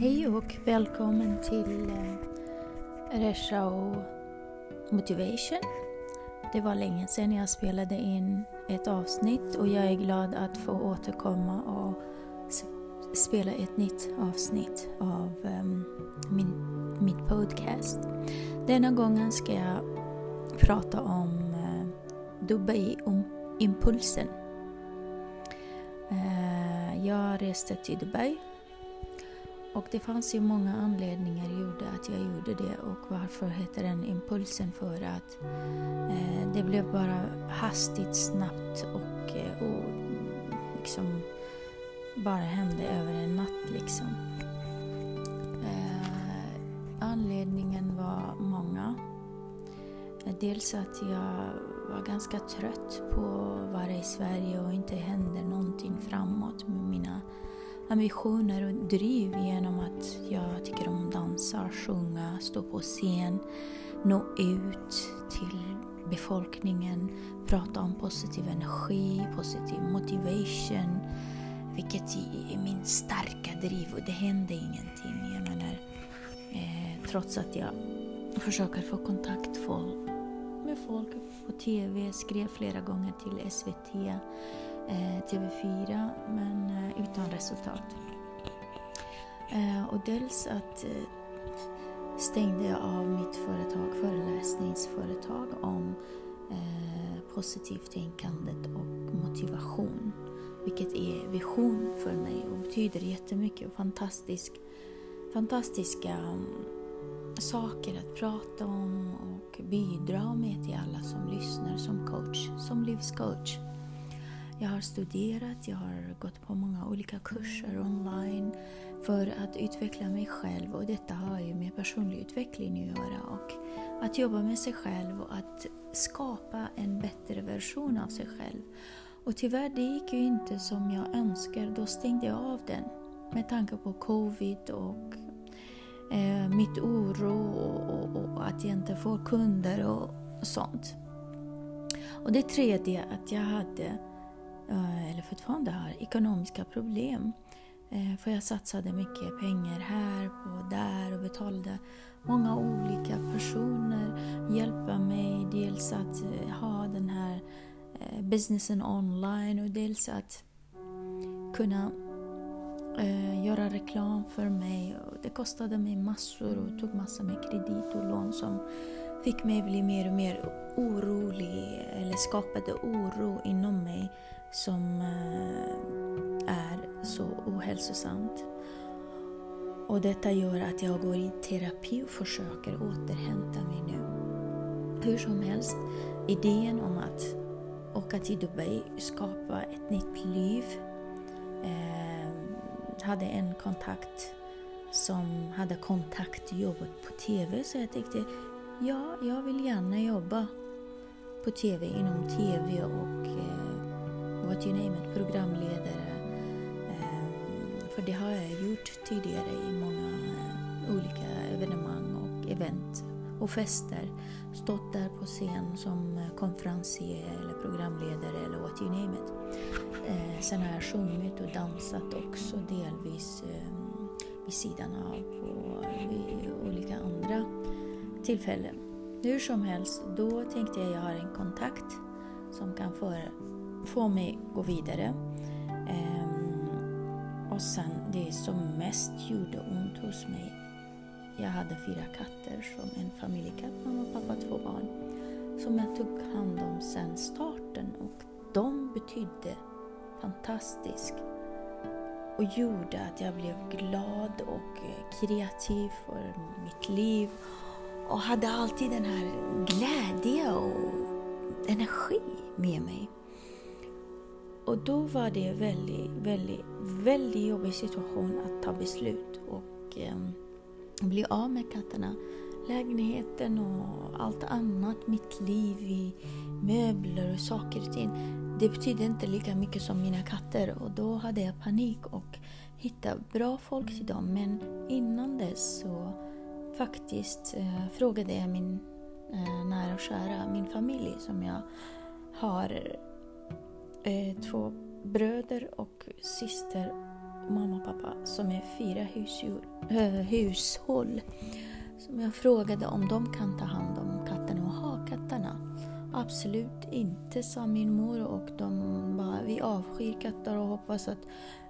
Hej och välkommen till eh, Motivation. Det var länge sedan jag spelade in ett avsnitt och jag är glad att få återkomma och spela ett nytt avsnitt av um, min, mitt podcast. Denna gången ska jag prata om eh, uh, Dubai-impulsen. Um-, uh, eh, jag reste till Dubai och det fanns ju många anledningar gjorde att jag gjorde det och varför heter den impulsen? För att eh, det blev bara hastigt, snabbt och, eh, och liksom bara hände över en natt liksom. Eh, anledningen var många. Eh, dels att jag var ganska trött på att vara i Sverige och inte hände någonting framåt med mina ambitioner och driv genom att jag tycker om att dansa, sjunga, stå på scen, nå ut till befolkningen, prata om positiv energi, positiv motivation, vilket är min starka driv och det händer ingenting. Jag menar, eh, trots att jag försöker få kontakt med folk på TV, skrev flera gånger till SVT, Eh, TV4 men eh, utan resultat. Eh, och dels att stängde jag av mitt företag, föreläsningsföretag om eh, positivt tänkandet och motivation. Vilket är vision för mig och betyder jättemycket och fantastisk, fantastiska mm, saker att prata om och bidra med till alla som lyssnar som coach, som livscoach. Jag har studerat, jag har gått på många olika kurser online för att utveckla mig själv och detta har ju med personlig utveckling att göra och att jobba med sig själv och att skapa en bättre version av sig själv. Och tyvärr, det gick ju inte som jag önskar. Då stängde jag av den med tanke på covid och eh, mitt oro och, och, och, att jag inte får kunder och sånt. Och det tredje, att jag hade Eh, Eh, eller fortfarande har, ekonomiska problem. Eh, för jag satsade mycket pengar här och där och betalade många olika personer hjälpa mig. Dels att eh, ha den här businessen online och dels att kunna göra reklam för mig. Det kostade mig massor och tog massor med kredit och lån som fick mig bli mer och mer orolig eller skapade oro inom mig som eh, är så ohälsosamt. Och detta gör att jag går i terapi och försöker återhämta mig nu. Hur som helst, idén om att åka till Dubai, skapa ett nytt liv. Eh, hade en kontakt som hade kontaktjobbet på TV så jag tänkte ja, jag vill gärna jobba på TV, inom TV och eh, what you name it, programledare. Ehm, för det har jag gjort tidigare i många eh, olika evenemang och event och fester. Stått där på scen som eh, konferencier eller programledare eller what you name it. Eh, sen har jag sjungit och dansat också delvis ehm, vid sidan av och eh, vid olika andra tillfällen. Hur som helst, då tänkte jag att jag har en kontakt som kan föra få mig gå vidare. Ehm, och sen det som mest gjorde ont hos mig, jag hade fyra katter som en familjekatt, mamma, pappa, två barn, som jag tog hand om sen starten och de betydde fantastiskt och gjorde att jag blev glad och eh, kreativ för mitt liv och hade alltid den här glädje och energi med mig. Och då var det en väldigt, väldigt, väldigt jobbig situation att ta beslut och eh, bli av med katterna. Lägenheten och allt annat, mitt liv i möbler och saker och ting. Det betydde inte lika mycket som mina katter och då hade jag panik och hittade bra folk till dem. Men innan dess så faktiskt eh, frågade jag min eh, nära och kära, min familj som jag har eh, två bröder och syster mamma och pappa som är fyra husdjur, äh, hushåll. Som jag frågade om de kan ta hand om katterna och ha katterna. Absolut inte, sa min mor och de bara, vi avskyr katter och hoppas att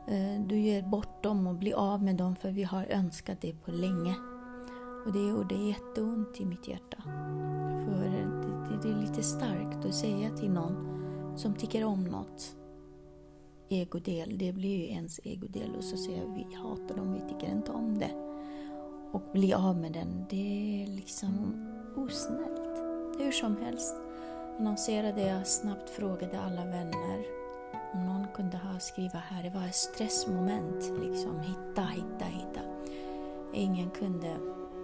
eh, du ger bort dem och blir av med dem för vi har önskat det på länge. Och det gjorde jätteont i mitt hjärta. För det, det är lite starkt att säga till någon som tycker om något egodel, det blir ju ens egodel och så säger jag vi hatar dem, vi tycker inte om det. Och bli av med den, det är liksom osnällt. Hur som helst annonserade jag snabbt, frågade alla vänner om någon kunde ha skriva här. Det var ett stressmoment, liksom hitta, hitta, hitta. Ingen kunde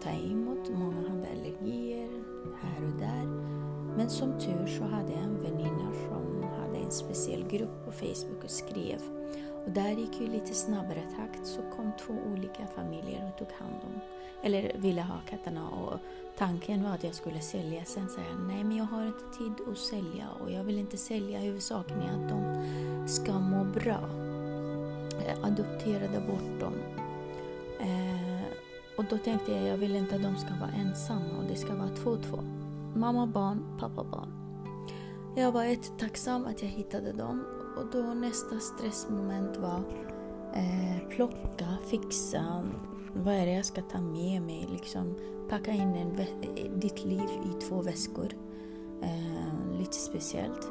ta emot, många hade allergier här och där. Men som tur så hade jag en väninna som speciell grupp på Facebook och skrev. Och där gick ju lite snabbare takt så kom två olika familjer och tog hand om, eller ville ha katterna och tanken var att jag skulle sälja. Sen sa jag nej men jag har inte tid att sälja och jag vill inte sälja. Huvudsaken är att de ska må bra. Jag adopterade bort dem. Eh, och då tänkte jag jag vill inte att de ska vara ensamma och det ska vara två och två. Mamma barn, pappa barn. Jag var jättetacksam att jag hittade dem och då nästa stressmoment var eh, plocka, fixa, vad är det jag ska ta med mig? Liksom, packa in en eh, ditt liv i två väskor. Eh, lite speciellt.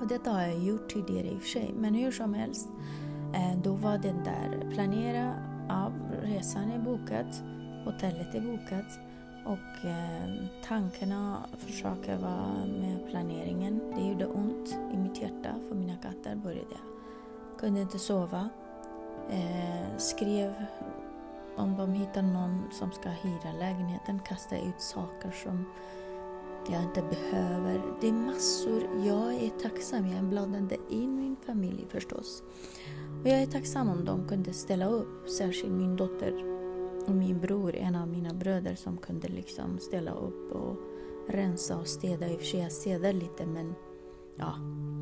Och detta har jag gjort tidigare i och för sig, men hur som helst. Eh, då var det där, planera, av, resan är bokat, hotellet är bokat och eh, tankarna försöker vara med planeringen. Det gjorde ont i mitt hjärta för mina katter började. Kunde inte sova. Eh, skrev om de hittar någon som ska hyra lägenheten, kasta ut saker som jag inte behöver. Det är massor. Jag är tacksam. Jag blandade in min familj förstås. Och jag är tacksam om de kunde ställa upp, särskilt min dotter och min bror, en av bröder som kunde liksom ställa upp och rensa och städa. I och för sig jag städade lite men ja,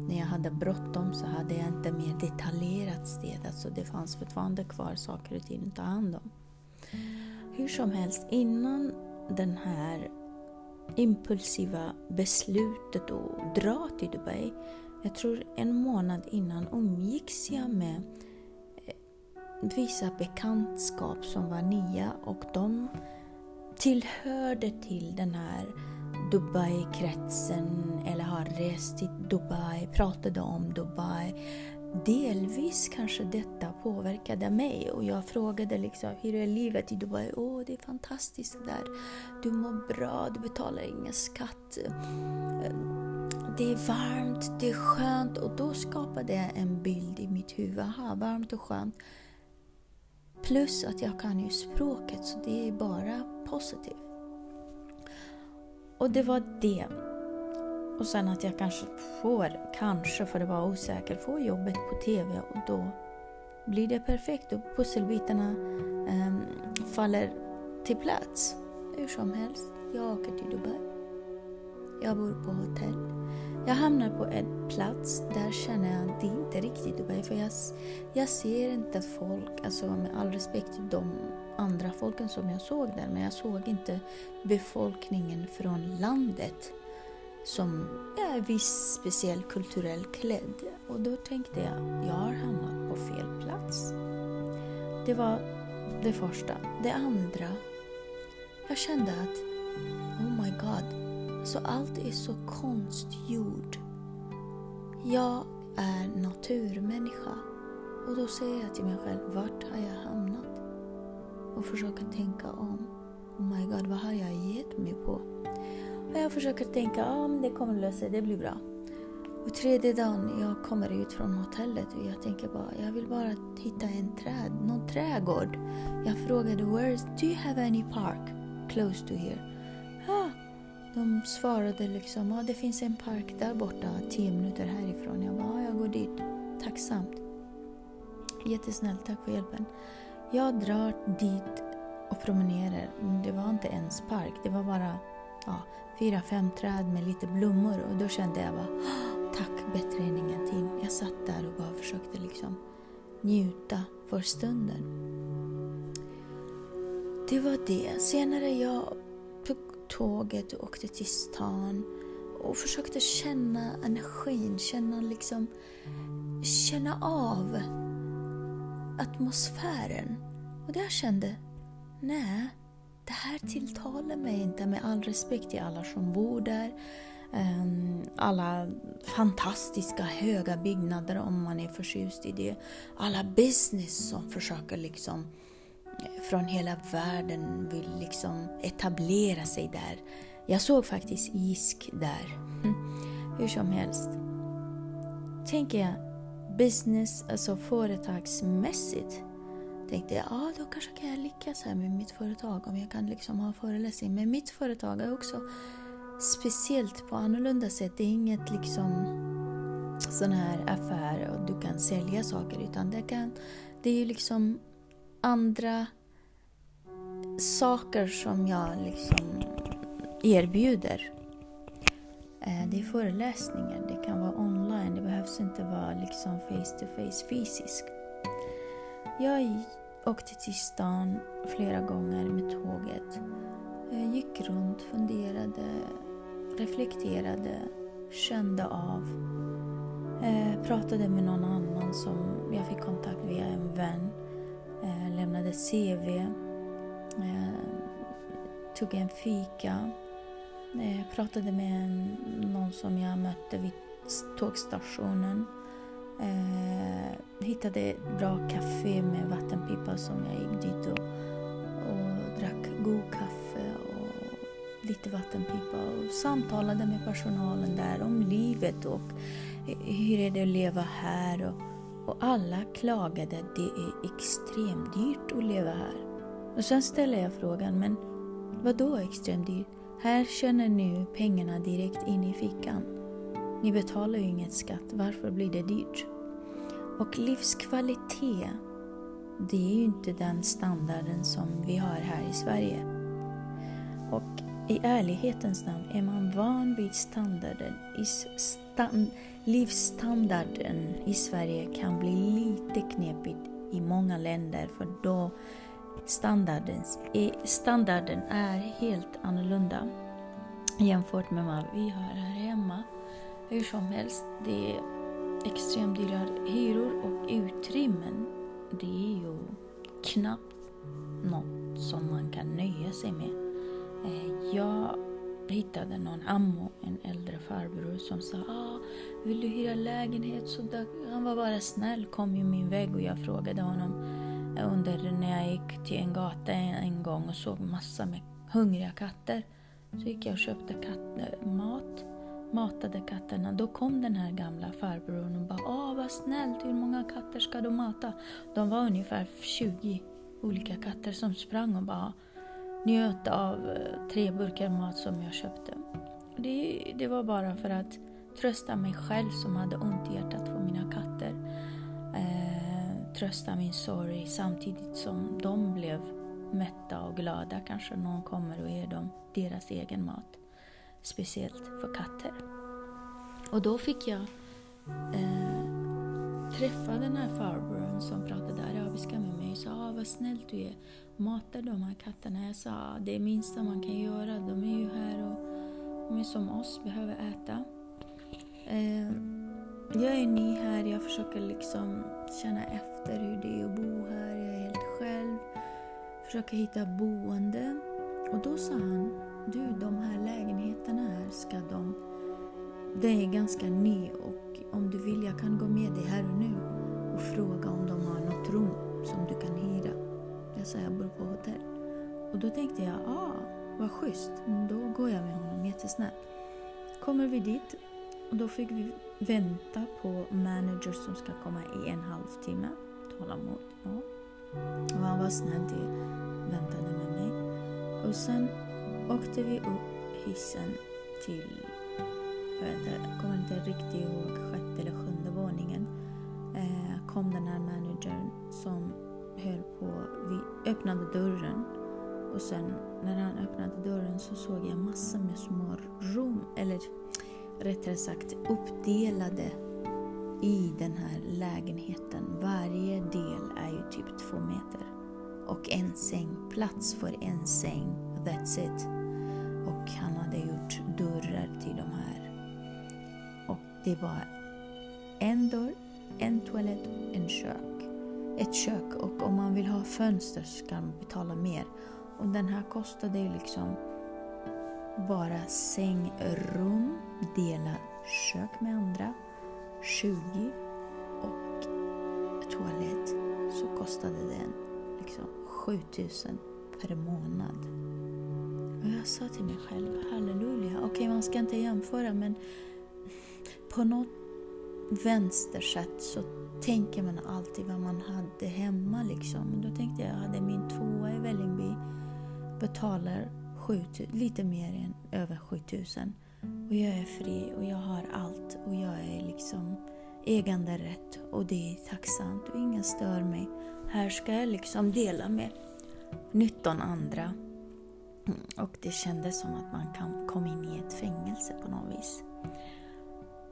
när jag hade bråttom så hade jag inte mer detaljerat städat så det fanns fortfarande kvar saker och ting att ta hand om. Hur som helst, innan den här impulsiva beslutet att dra till Dubai, jag tror en månad innan umgicks jag med eh, vissa bekantskap som var nya och de tillhörde till den här Dubai-kretsen eller har rest till Dubai, pratade om Dubai. Delvis kanske detta påverkade mig och jag frågade liksom hur är livet i Dubai? Åh, oh, det är fantastiskt där. Du mår bra, du betalar ingen skatt. Det är varmt, det är skönt och då skapade jag en bild i mitt huvud. Aha, varmt och skönt. Plus att jag kan ju språket så det är bara positivt. Och det var det. Och sen att jag kanske får, kanske för att vara osäker, får jobbet på TV och då blir det perfekt och pusselbitarna um, faller till plats. Hur som helst, jag åker till Dubai. Jag bor på hotell. Jag hamnar på en plats där känner jag att det inte är riktigt Dubai. För jag, jag ser inte folk, alltså med all respekt till de andra folken som jag såg där, men jag såg inte befolkningen från landet som är viss speciell kulturell klädd. Och då tänkte jag, jag har hamnat på fel plats. Det var det första. Det andra, jag kände att, oh my god, så allt är så konstgjord. Jag är naturmänniska och då säger jag till mig själv, vart har jag hamnat? Och försöker tänka om. Oh my god, vad har jag gett mig på? Och jag försöker tänka, ja ah, men det kommer lösa sig, det blir bra. Och tredje dagen jag kommer ut från hotellet och jag tänker bara, jag vill bara hitta en träd, någon trädgård. Jag frågade, Where is, do you have any park close to here? De svarade liksom, ja det finns en park där borta, tio minuter härifrån. Jag bara, ja, jag går dit. Tacksamt. Jättesnällt, tack för hjälpen. Jag drar dit och promenerar. Mm, det var inte ens park, det var bara ja, fyra, fem träd med lite blommor. Och då kände jag bara, tack, bättre än ingenting. Jag satt där och bara försökte liksom njuta. för stunden. Det var det. Senare jag tåget och åkte till stan och försökte känna energin, känna liksom känna av atmosfären. Och där jag kände, nej, det här tilltalar mig inte med all respekt till alla som bor där. Ehm, alla fantastiska höga byggnader om man är förtjust i det. Alla business som försöker liksom eh, från hela världen vill liksom etablera sig där. Jag såg faktiskt JISK där. Hm. Hur som helst. Tänker jag business, alltså företagsmässigt tänkte jag, ja då kanske kan jag lyckas här med mitt företag om jag kan liksom ha föreläsning. Men mitt företag är också speciellt på annorlunda sätt. Det är inget liksom sån här affär och du kan sälja saker utan det, kan, det är ju liksom andra saker som jag liksom erbjuder. Eh, det är föreläsningar, det kan vara online, det behövs inte vara liksom face to face fysiskt. Jag åkte till stan flera gånger med tåget. Jag gick runt, funderade, reflekterade, kände av. Eh, pratade med någon annan som jag fick kontakt via en vän. Lämnade CV. Eh, tog en fika. Eh, pratade med en, någon som jag mötte vid tågstationen. Eh, hittade ett bra café med vattenpipa som jag gick dit och, och drack god kaffe och lite vattenpipa och samtalade med personalen där om livet och hur är det att leva här och, och alla klagade att det är extremt dyrt att leva här. Och sen ställer jag frågan, men vad då extremt dyrt? Här känner ni pengarna direkt in i fickan. Ni betalar ju inget skatt, varför blir det dyrt? Och livskvalitet, det är ju inte den standarden som vi har här i Sverige. Och i ärlighetens namn, är man van vid standarden, stand, livsstandarden i Sverige kan bli lite knepigt i många länder för då standarden, standarden är helt annorlunda jämfört med vad vi har här hemma. Hur som helst, det är extremt dyra hyror och utrymmen. Det är ju knappt något som man kan nöja sig med. Eh, jag hittade någon ammo, en äldre farbror som sa ah, vill du hyra lägenhet? Så han var bara snäll, kom i min väg och jag frågade honom eh, under när jag gick till en gata en gång och såg massa med hungriga katter. Så gick jag och köpte katt, mat, matade katterna. Då kom den här gamla farbrorn och bara Åh vad snällt, hur många katter ska du mata? De var ungefär 20 olika katter som sprang och bara njöt av eh, tre burkar mat som jag köpte. Det, det var bara för att trösta mig själv som hade ont i hjärtat för mina katter. Eh, trösta min sorg samtidigt som de blev mätta och glada. Kanske någon kommer och ger dem deras egen mat. Speciellt för katter. Och då fick jag eh, träffa den här farbrorn som pratade arabiska med mig och sa ah, vad snällt du är matar de här katterna. Jag sa det är minsta man kan göra. De är ju här och de är som oss, behöver äta. Eh, jag är ny här, jag försöker liksom känna efter hur det är att bo här. Jag är helt själv. Försöker hitta boende. Och då sa han, du de här lägenheterna här ska de... Det är ganska ny och om du vill jag kan gå med dig här och nu och fråga om de har något rum som du kan hyra. Jag sa jag bor på hotell. Och då tänkte jag, ah, vad schysst. Mm, då går jag med honom jättesnabbt. Kommer vi dit och då fick vi vänta på manager som ska komma i en halvtimme. Tålamod. Ja. Och han var snäll, väntade med mig. Och sen åkte vi upp hissen till, jag, vet inte, jag kommer inte riktigt ihåg, sjätte eller sjunde våningen. Eh, kom den här managern som höll på, vi öppnade dörren och sen när han öppnade dörren så såg jag massor med små rum, eller rättare sagt uppdelade i den här lägenheten, varje del är ju typ två meter. Och en säng, plats för en säng. That's it. Och han hade gjort dörrar till de här. Och det var en dörr, en toalett, en kök. Ett kök och om man vill ha fönster så ska man betala mer. Och den här kostade ju liksom bara sängrum, dela kök med andra, 20 och toalett så kostade den liksom 7000 per månad. Och jag sa till mig själv, halleluja, okej okay, man ska inte jämföra men på något vänstersätt så tänker man alltid vad man hade hemma liksom. Då tänkte jag, jag hade min tvåa i Vällingby, betalar 7, lite mer än över 7000. Och jag är fri och jag har allt och jag är liksom äganderätt och det är tacksamt och ingen stör mig. Här ska jag liksom dela med 19 andra. Och det kändes som att man kan komma in i ett fängelse på något vis.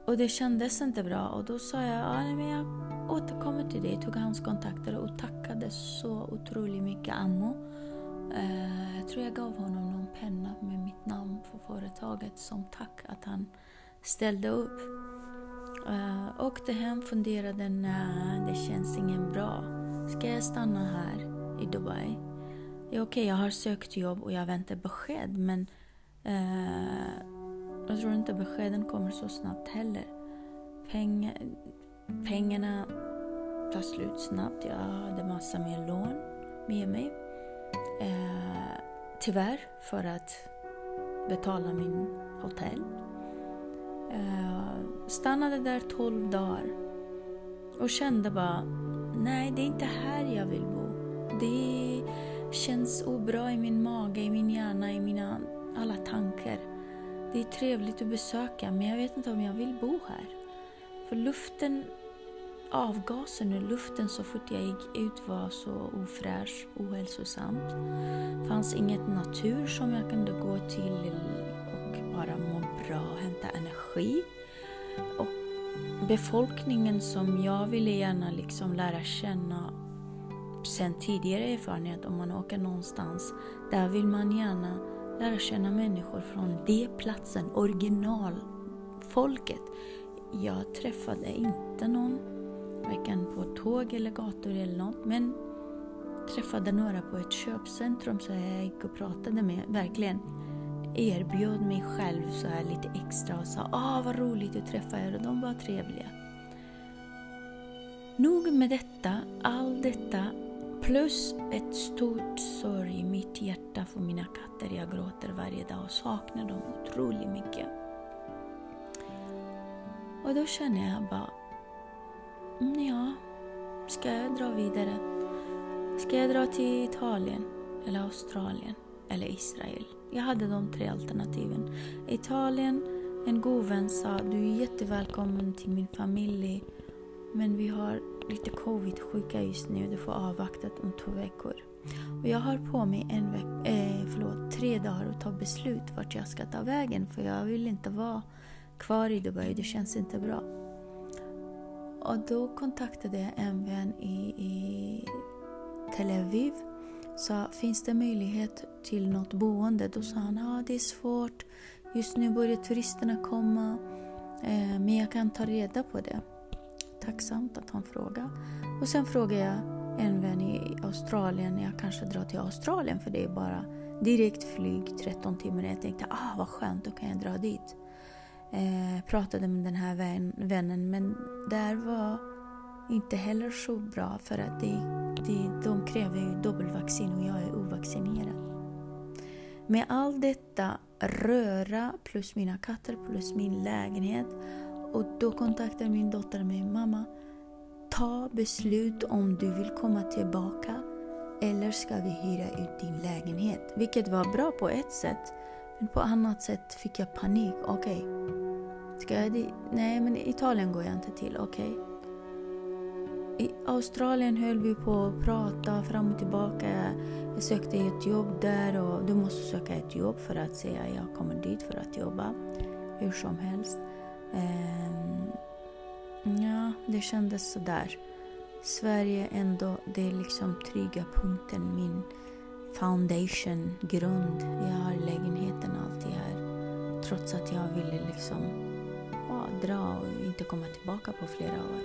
Och det kändes inte bra och då sa jag, ja, men jag återkommer till dig, tog hans kontakter och tackade så otroligt mycket Ammo. Uh, jag tror jag gav honom någon penna med mitt namn på företaget som tack att han ställde upp. Uh, åkte hem, funderade, nej det känns ingen bra. Ska jag stanna här i Dubai? Ja, Okej, okay, jag har sökt jobb och jag väntar besked men uh, jag tror inte beskeden kommer så snabbt heller. Peng, pengarna tar slut snabbt. Jag hade massa mer lån med mig. Eh, tyvärr, för att betala min hotell. Eh, stannade där 12 dagar och kände bara, nej det är inte här jag vill bo. Det känns obra i min mage, i min hjärna, i mina alla tankar. Det är trevligt att besöka men jag vet inte om jag vill bo här. För luften, avgasen ur luften så fort jag gick ut var så ofräsch, ohälsosamt. Det fanns inget natur som jag kunde gå till och bara må bra och hämta energi. Och befolkningen som jag ville gärna liksom lära känna sen tidigare erfarenhet om man åker någonstans, där vill man gärna lära känna människor från det platsen, originalfolket. Jag träffade inte någon, varken på tåg eller gator eller något, men träffade några på ett köpcentrum så jag gick och pratade med, verkligen erbjöd mig själv så här lite extra och sa ah vad roligt att träffa er och de var trevliga. Nog med detta, allt detta plus ett stort sorg i mitt hjärta för mina katter. Jag gråter varje dag och saknar dem otroligt mycket. Och då känner jag bara, mm, ja, ska jag dra vidare? Ska jag dra till Italien eller Australien eller Israel? Jag hade de tre alternativen. Italien, en god vän sa du är jättevälkommen till min familj men vi har lite covid-sjuka just nu, du får avvakta om två veckor. Och jag har på mig en veck- eh, förlåt, tre dagar att ta beslut vart jag ska ta vägen för jag vill inte vara kvar i Dubai, det känns inte bra. Och då kontaktade jag en vän i, i Tel Aviv sa finns det möjlighet till något boende? Då sa han ja det är svårt, just nu börjar turisterna komma eh, men jag kan ta reda på det. Tacksamt att han frågade. Och sen frågade jag en vän i Australien, jag kanske drar till Australien för det är bara direkt flyg 13 timmar. Jag tänkte ah vad skönt, då kan jag dra dit. Eh, pratade med den här vän, vännen men där var inte heller så bra för att det, det, de kräver ju dubbelvaccin och jag är ovaccinerad. Med all detta röra plus mina katter plus min lägenhet och då kontaktade min dotter mig. Mamma, ta beslut om du vill komma tillbaka eller ska vi hyra ut din lägenhet? Vilket var bra på ett sätt. Men på annat sätt fick jag panik. Okej, okay. ska jag dit? Nej, men Italien går jag inte till. Okej. Okay. I Australien höll vi på att prata fram och tillbaka. Jag sökte ett jobb där och du måste söka ett jobb för att säga jag kommer dit för att jobba. Hur som helst. Um, Ja, det kändes sådär. Sverige ändå, det är liksom trygga punkten, min foundation, grund. Jag har lägenheten alltid här. Trots att jag ville liksom ja, dra och inte komma tillbaka på flera år.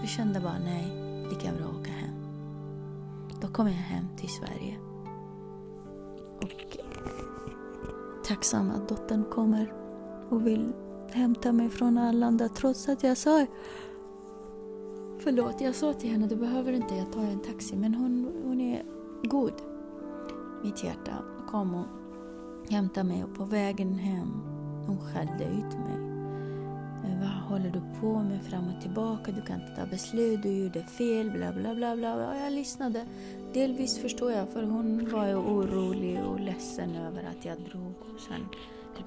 Jag kände bara nej, lika bra att åka hem. Då kom jag hem till Sverige. Och tacksam att dottern kommer och vill hämta mig från Arlanda trots att jag sa Förlåt, jag sa till henne du behöver inte, jag tar en taxi. Men hon, hon är god. Mitt hjärta kom och hämtade mig och på vägen hem hon skällde ut mig. Vad håller du på med fram och tillbaka? Du kan inte ta beslut, du gjorde fel, bla bla bla. bla. Och jag lyssnade. Delvis förstår jag, för hon var ju orolig och ledsen över att jag drog. Och sen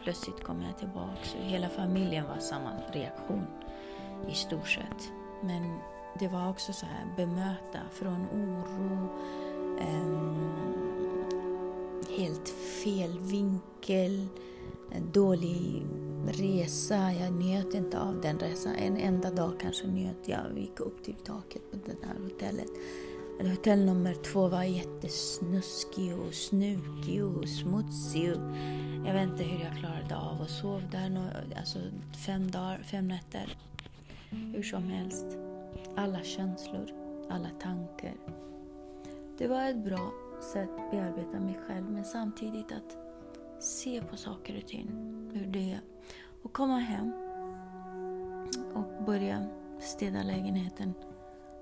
plötsligt kom jag tillbaka. Hela familjen var samma reaktion i stort sett. Men det var också så här bemöta från oro, ehm, helt fel vinkel, en dålig resa. Jag njöt inte av den resan. En enda dag kanske njöt jag. Vi gick upp till taket på det här hotellet. Hotell nummer två var jättesnuskig och snukig och smutsig. Jag vet inte hur jag klarade av att sova där alltså fem dagar, fem nätter. Hur som helst. Alla känslor, alla tankar. Det var ett bra sätt att bearbeta mig själv men samtidigt att se på saker och ting. Hur det är. Och komma hem och börja städa lägenheten.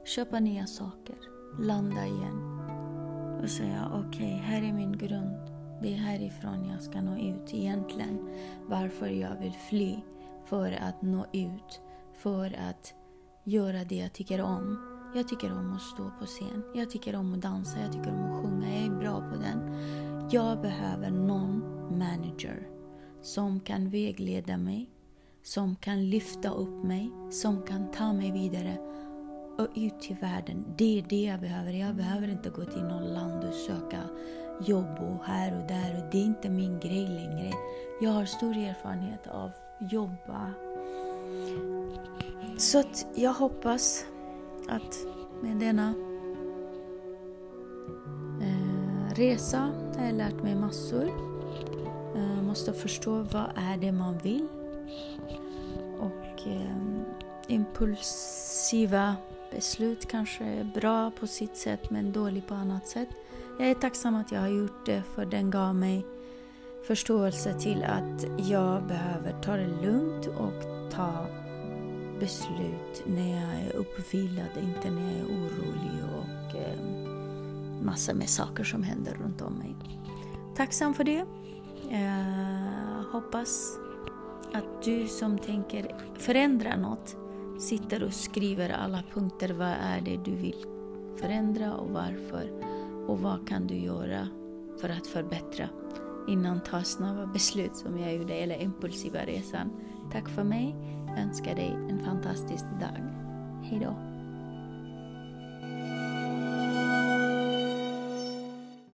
Köpa nya saker. Landa igen. Och säga okej, okay, här är min grund. Det är härifrån jag ska nå ut egentligen. Varför jag vill fly. För att nå ut. För att göra det jag tycker om. Jag tycker om att stå på scen. Jag tycker om att dansa. Jag tycker om att sjunga. Jag är bra på den. Jag behöver någon manager som kan vägleda mig, som kan lyfta upp mig, som kan ta mig vidare och ut till världen. Det är det jag behöver. Jag behöver inte gå till något land och söka jobb och här och där. Och det är inte min grej längre. Jag har stor erfarenhet av att jobba. Så att jag hoppas att med denna eh, resa har jag lärt mig massor. Eh, måste förstå vad är det man vill. Och eh, impulsiva beslut kanske är bra på sitt sätt men dålig på annat sätt. Jag är tacksam att jag har gjort det för den gav mig förståelse till att jag behöver ta det lugnt och ta beslut när jag är uppvilad, inte när jag är orolig och eh, massa med saker som händer runt om mig. Tacksam för det. Jag hoppas att du som tänker förändra något sitter och skriver alla punkter. Vad är det du vill förändra och varför? Och vad kan du göra för att förbättra innan ta snabba beslut som jag gjorde, eller impulsiva resan. Tack för mig. Jag önskar dig en fantastisk dag. Hejdå.